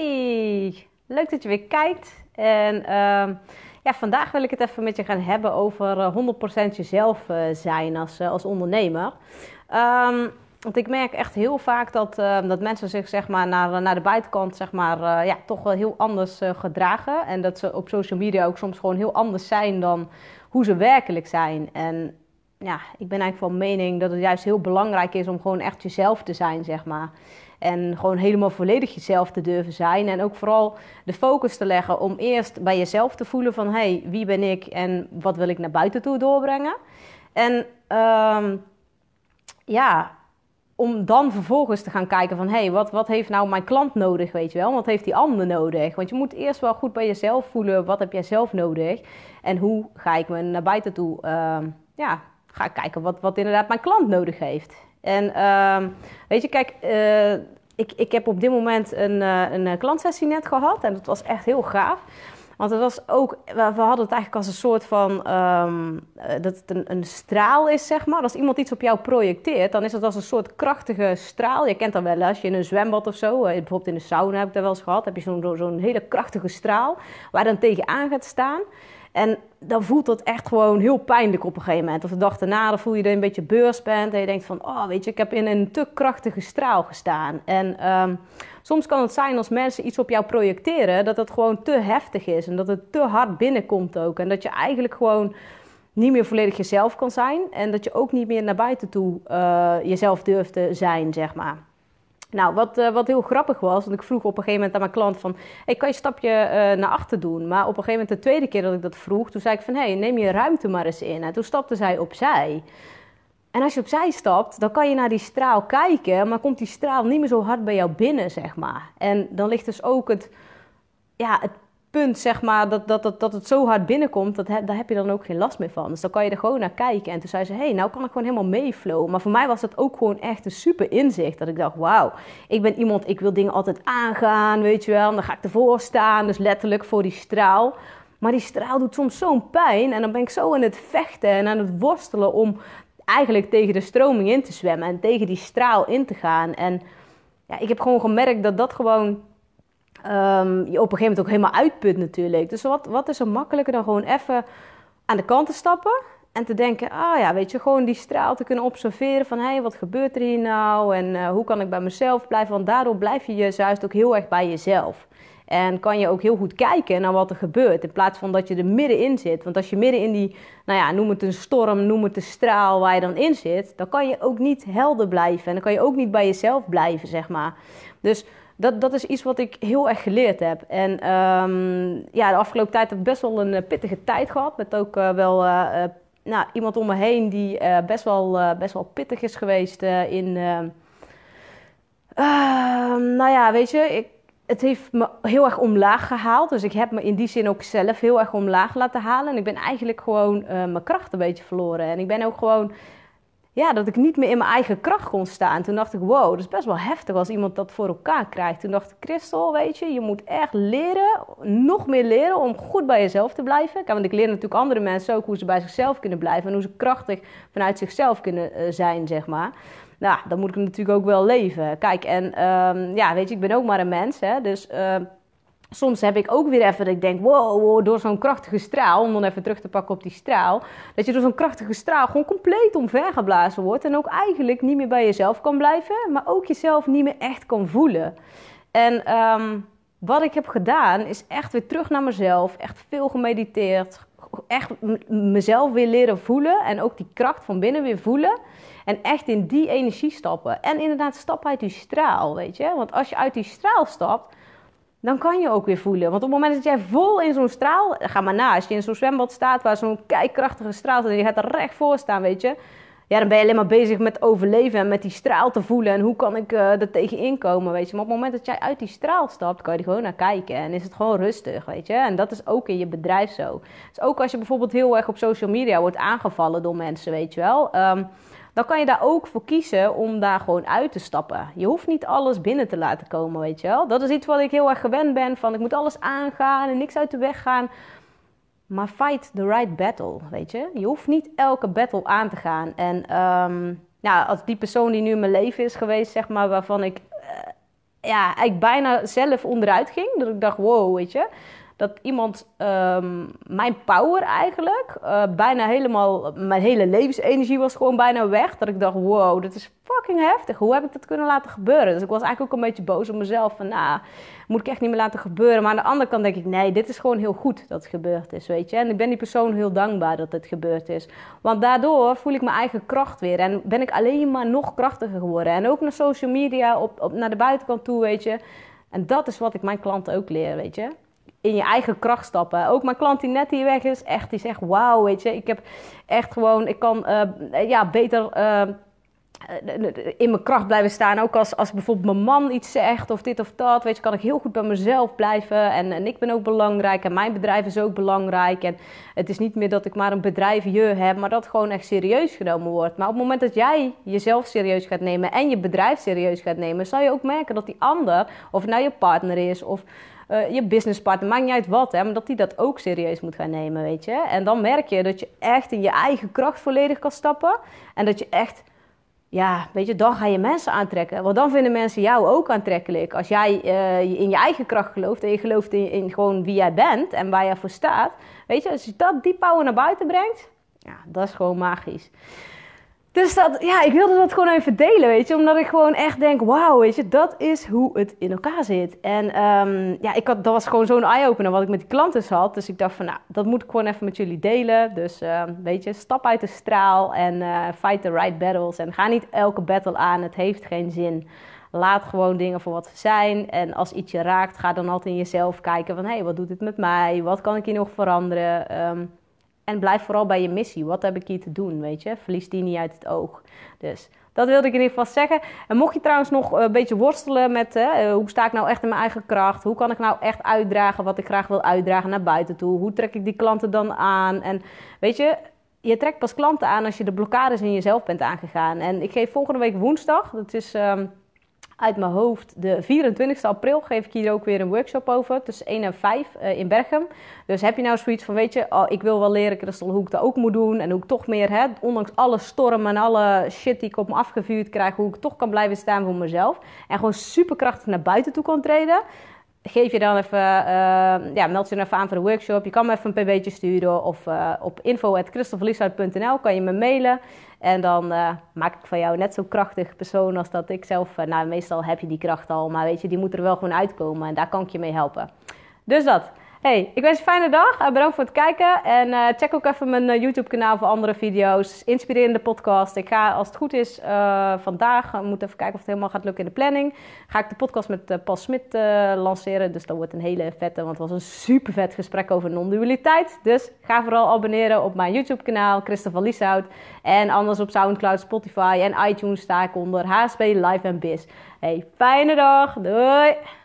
Hey, leuk dat je weer kijkt. En uh, ja, vandaag wil ik het even met je gaan hebben over 100% eh, jezelf uh, zijn als, uh, als ondernemer. Um, want ik merk echt heel vaak dat, dat mensen zich zeg maar, naar, naar de buitenkant zeg maar, ja, toch wel heel anders gedragen. En dat ze op social media ook soms gewoon heel anders zijn dan hoe ze werkelijk zijn. En ja, ik ben eigenlijk van mening dat het juist heel belangrijk is om gewoon echt jezelf te zijn, zeg maar. En gewoon helemaal volledig jezelf te durven zijn. En ook vooral de focus te leggen om eerst bij jezelf te voelen van... hé, hey, wie ben ik en wat wil ik naar buiten toe doorbrengen? En um, ja, om dan vervolgens te gaan kijken van... hé, hey, wat, wat heeft nou mijn klant nodig, weet je wel? Wat heeft die ander nodig? Want je moet eerst wel goed bij jezelf voelen... wat heb jij zelf nodig? En hoe ga ik me naar buiten toe... Uh, ja, ga ik kijken wat, wat inderdaad mijn klant nodig heeft. En uh, weet je, kijk, uh, ik, ik heb op dit moment een, uh, een klantsessie net gehad en dat was echt heel gaaf. Want het was ook, we hadden het eigenlijk als een soort van, um, dat het een, een, straal is, zeg maar. Als iemand iets op jou projecteert, dan is het als een soort krachtige straal. Je kent dat wel, als je in een zwembad of zo, bijvoorbeeld in de sauna heb ik dat wel eens gehad, heb je zo'n zo'n hele krachtige straal waar dan tegenaan gaat staan. En dan voelt dat echt gewoon heel pijnlijk op een gegeven moment. Of de dag daarna dan voel je dat je een beetje beurs bent. En je denkt van, oh weet je, ik heb in een te krachtige straal gestaan. En um, soms kan het zijn als mensen iets op jou projecteren, dat het gewoon te heftig is. En dat het te hard binnenkomt ook. En dat je eigenlijk gewoon niet meer volledig jezelf kan zijn. En dat je ook niet meer naar buiten toe uh, jezelf durft te zijn, zeg maar. Nou, wat, uh, wat heel grappig was, want ik vroeg op een gegeven moment aan mijn klant van... Hey, kan je een stapje uh, naar achter doen? Maar op een gegeven moment, de tweede keer dat ik dat vroeg... toen zei ik van, hey, neem je ruimte maar eens in. En toen stapte zij opzij. En als je opzij stapt, dan kan je naar die straal kijken... maar komt die straal niet meer zo hard bij jou binnen, zeg maar. En dan ligt dus ook het, ja, het punt, zeg maar, dat, dat, dat, dat het zo hard binnenkomt, dat daar heb je dan ook geen last meer van. Dus dan kan je er gewoon naar kijken. En toen zei ze, hey, nou kan ik gewoon helemaal meeflowen. Maar voor mij was dat ook gewoon echt een super inzicht. Dat ik dacht, wauw, ik ben iemand, ik wil dingen altijd aangaan, weet je wel. En dan ga ik ervoor staan, dus letterlijk voor die straal. Maar die straal doet soms zo'n pijn. En dan ben ik zo aan het vechten en aan het worstelen om eigenlijk tegen de stroming in te zwemmen. En tegen die straal in te gaan. En ja, ik heb gewoon gemerkt dat dat gewoon um, je op een gegeven moment ook helemaal uitput natuurlijk. Dus wat, wat is er makkelijker dan gewoon even aan de kant te stappen en te denken, ah ja, weet je, gewoon die straal te kunnen observeren van, hé, hey, wat gebeurt er hier nou en uh, hoe kan ik bij mezelf blijven? Want daardoor blijf je juist ook heel erg bij jezelf. En kan je ook heel goed kijken naar wat er gebeurt. In plaats van dat je er middenin zit. Want als je midden in die, nou ja, noem het een storm, noem het een straal waar je dan in zit. Dan kan je ook niet helder blijven. En dan kan je ook niet bij jezelf blijven, zeg maar. Dus dat, dat is iets wat ik heel erg geleerd heb. En um, ja, de afgelopen tijd heb ik best wel een uh, pittige tijd gehad. Met ook uh, wel uh, nou, iemand om me heen die best, wel, best wel pittig is geweest in... Ehm, nou ja, weet je, ik, het heeft me heel erg omlaag gehaald. Dus ik heb me in die zin ook zelf heel erg omlaag laten halen. En ik ben eigenlijk gewoon mijn kracht een beetje verloren. En ik ben ook gewoon ja, dat ik niet meer in mijn eigen kracht kon staan. Toen dacht ik, wow, dat is best wel heftig als iemand dat voor elkaar krijgt. Toen dacht ik, Christel, weet je, je moet echt leren, nog meer leren om goed bij jezelf te blijven. want ik leer natuurlijk andere mensen ook hoe ze bij zichzelf kunnen blijven en hoe ze krachtig vanuit zichzelf kunnen uh, zijn, zeg maar. Nou, dan moet ik natuurlijk ook wel leven. Kijk, en um, ja, weet je, ik ben ook maar een mens, hè, dus... Uh, soms heb ik ook weer even dat ik denk, wow, door zo'n krachtige straal, om dan even terug te pakken op die straal, dat je door zo'n krachtige straal gewoon compleet omvergeblazen wordt en ook eigenlijk niet meer bij jezelf kan blijven, maar ook jezelf niet meer echt kan voelen. En um, wat ik heb gedaan is echt weer terug naar mezelf, echt veel gemediteerd, echt mezelf weer leren voelen en ook die kracht van binnen weer voelen. En echt in die energie stappen. En inderdaad, stap uit die straal, weet je. Want als je uit die straal stapt, dan kan je ook weer voelen. Want op het moment dat jij vol in zo'n straal, ga maar na, als je in zo'n zwembad staat waar zo'n kijkkrachtige straal zit en je gaat er recht voor staan, weet je, ja, dan ben je alleen maar bezig met overleven en met die straal te voelen en hoe kan ik uh, er tegenin komen, weet je. Maar op het moment dat jij uit die straal stapt, kan je er gewoon naar kijken en is het gewoon rustig, weet je. En dat is ook in je bedrijf zo. Dus ook als je bijvoorbeeld heel erg op social media wordt aangevallen door mensen, weet je wel. Um, dan kan je daar ook voor kiezen om daar gewoon uit te stappen. Je hoeft niet alles binnen te laten komen, weet je wel. Dat is iets wat ik heel erg gewend ben van ik moet alles aangaan en niks uit de weg gaan. Maar fight the right battle, weet je. Je hoeft niet elke battle aan te gaan. En um, ja, als die persoon die nu in mijn leven is geweest, zeg maar, waarvan ik uh, ja, eigenlijk bijna zelf onderuit ging. Dat ik dacht, wow, weet je dat iemand um, mijn power eigenlijk, uh, bijna helemaal, mijn hele levensenergie was gewoon bijna weg. Dat ik dacht, wow, dit is fucking heftig. Hoe heb ik dat kunnen laten gebeuren? Dus ik was eigenlijk ook een beetje boos op mezelf. Van, nou, moet ik echt niet meer laten gebeuren. Maar aan de andere kant denk ik, nee, dit is gewoon heel goed dat het gebeurd is, weet je. En ik ben die persoon heel dankbaar dat het gebeurd is. Want daardoor voel ik mijn eigen kracht weer. En ben ik alleen maar nog krachtiger geworden. En ook naar social media, op, op, naar de buitenkant toe, weet je. En dat is wat ik mijn klanten ook leer, weet je in je eigen kracht stappen. Ook mijn klant die net hier weg is, echt, die zegt: Wauw, weet je, ik heb echt gewoon, ik kan uh, ja, beter. Uh, in mijn kracht blijven staan. Ook als, als bijvoorbeeld mijn man iets zegt of dit of dat. Weet je, kan ik heel goed bij mezelf blijven. En, en ik ben ook belangrijk. En mijn bedrijf is ook belangrijk. En het is niet meer dat ik maar een bedrijfje heb. Maar dat gewoon echt serieus genomen wordt. Maar op het moment dat jij jezelf serieus gaat nemen. En je bedrijf serieus gaat nemen. Zal je ook merken dat die ander. Of nou je partner is. Of uh, je businesspartner, maakt niet uit wat, hè, maar dat die dat ook serieus moet gaan nemen, weet je. En dan merk je dat je echt in je eigen kracht volledig kan stappen. En dat je echt, ja, weet je, dan ga je mensen aantrekken. Want dan vinden mensen jou ook aantrekkelijk. Als jij uh, in je eigen kracht gelooft en je gelooft in, in gewoon wie jij bent en waar jij voor staat. Weet je, als je dat, die power naar buiten brengt, ja, dat is gewoon magisch. Dus dat, ja, ik wilde dat gewoon even delen, weet je. Omdat ik gewoon echt denk, wauw, weet je, dat is hoe het in elkaar zit. En um, ja, ik had, dat was gewoon zo'n eye-opener wat ik met die klanten had. Dus ik dacht van, nou, dat moet ik gewoon even met jullie delen. Dus, uh, weet je, stap uit de straal en uh, fight the right battles. En ga niet elke battle aan, het heeft geen zin. Laat gewoon dingen voor wat ze zijn. En als iets je raakt, ga dan altijd in jezelf kijken van... hé, hey, wat doet het met mij? Wat kan ik hier nog veranderen? Um, en blijf vooral bij je missie. Wat heb ik hier te doen, weet je? Verlies die niet uit het oog. Dus dat wilde ik in ieder geval zeggen. En mocht je trouwens nog een beetje worstelen met uh, hoe sta ik nou echt in mijn eigen kracht? Hoe kan ik nou echt uitdragen wat ik graag wil uitdragen naar buiten toe? Hoe trek ik die klanten dan aan? En weet je, je trekt pas klanten aan als je de blokkades in jezelf bent aangegaan. En ik geef volgende week woensdag, dat is... Um, uit mijn hoofd. De 24 april geef ik hier ook weer een workshop over. Tussen 1 en 5 uh, eh, in Berchem. Dus heb je nou zoiets van, weet je, oh, ik wil wel leren Christel, hoe ik dat ook moet doen. En hoe ik toch meer, hè, ondanks alle storm en alle shit die ik op me afgevuurd krijg, hoe ik toch kan blijven staan voor mezelf. En gewoon superkrachtig naar buiten toe kan treden geef je dan even, uh, ja, meld je dan even aan voor de workshop. Je kan me even een pb'tje sturen of uh, op info.christelverlieshout.nl kan je me mailen. En dan uh, maak ik van jou net zo krachtig persoon als dat ik zelf. nou, meestal heb je die kracht al, maar weet je, die moet er wel gewoon uitkomen. En daar kan ik je mee helpen. Dus dat. Hey, ik wens je een fijne dag. Uh, bedankt voor het kijken. En uh, check ook even mijn uh, YouTube-kanaal voor andere video's. Inspirerende podcast. Ik ga, als het goed is, vandaag, we moeten even kijken of het helemaal gaat lukken in de planning. Ga ik de podcast met Paul Smit lanceren. Dus dat wordt een hele vette, want het was een super vet gesprek over non-dualiteit. Dus ga vooral abonneren op mijn YouTube-kanaal, Christopher Lieshout. En anders op Soundcloud, Spotify en iTunes sta ik onder HSP Live Biz. Hey, fijne dag. Doei!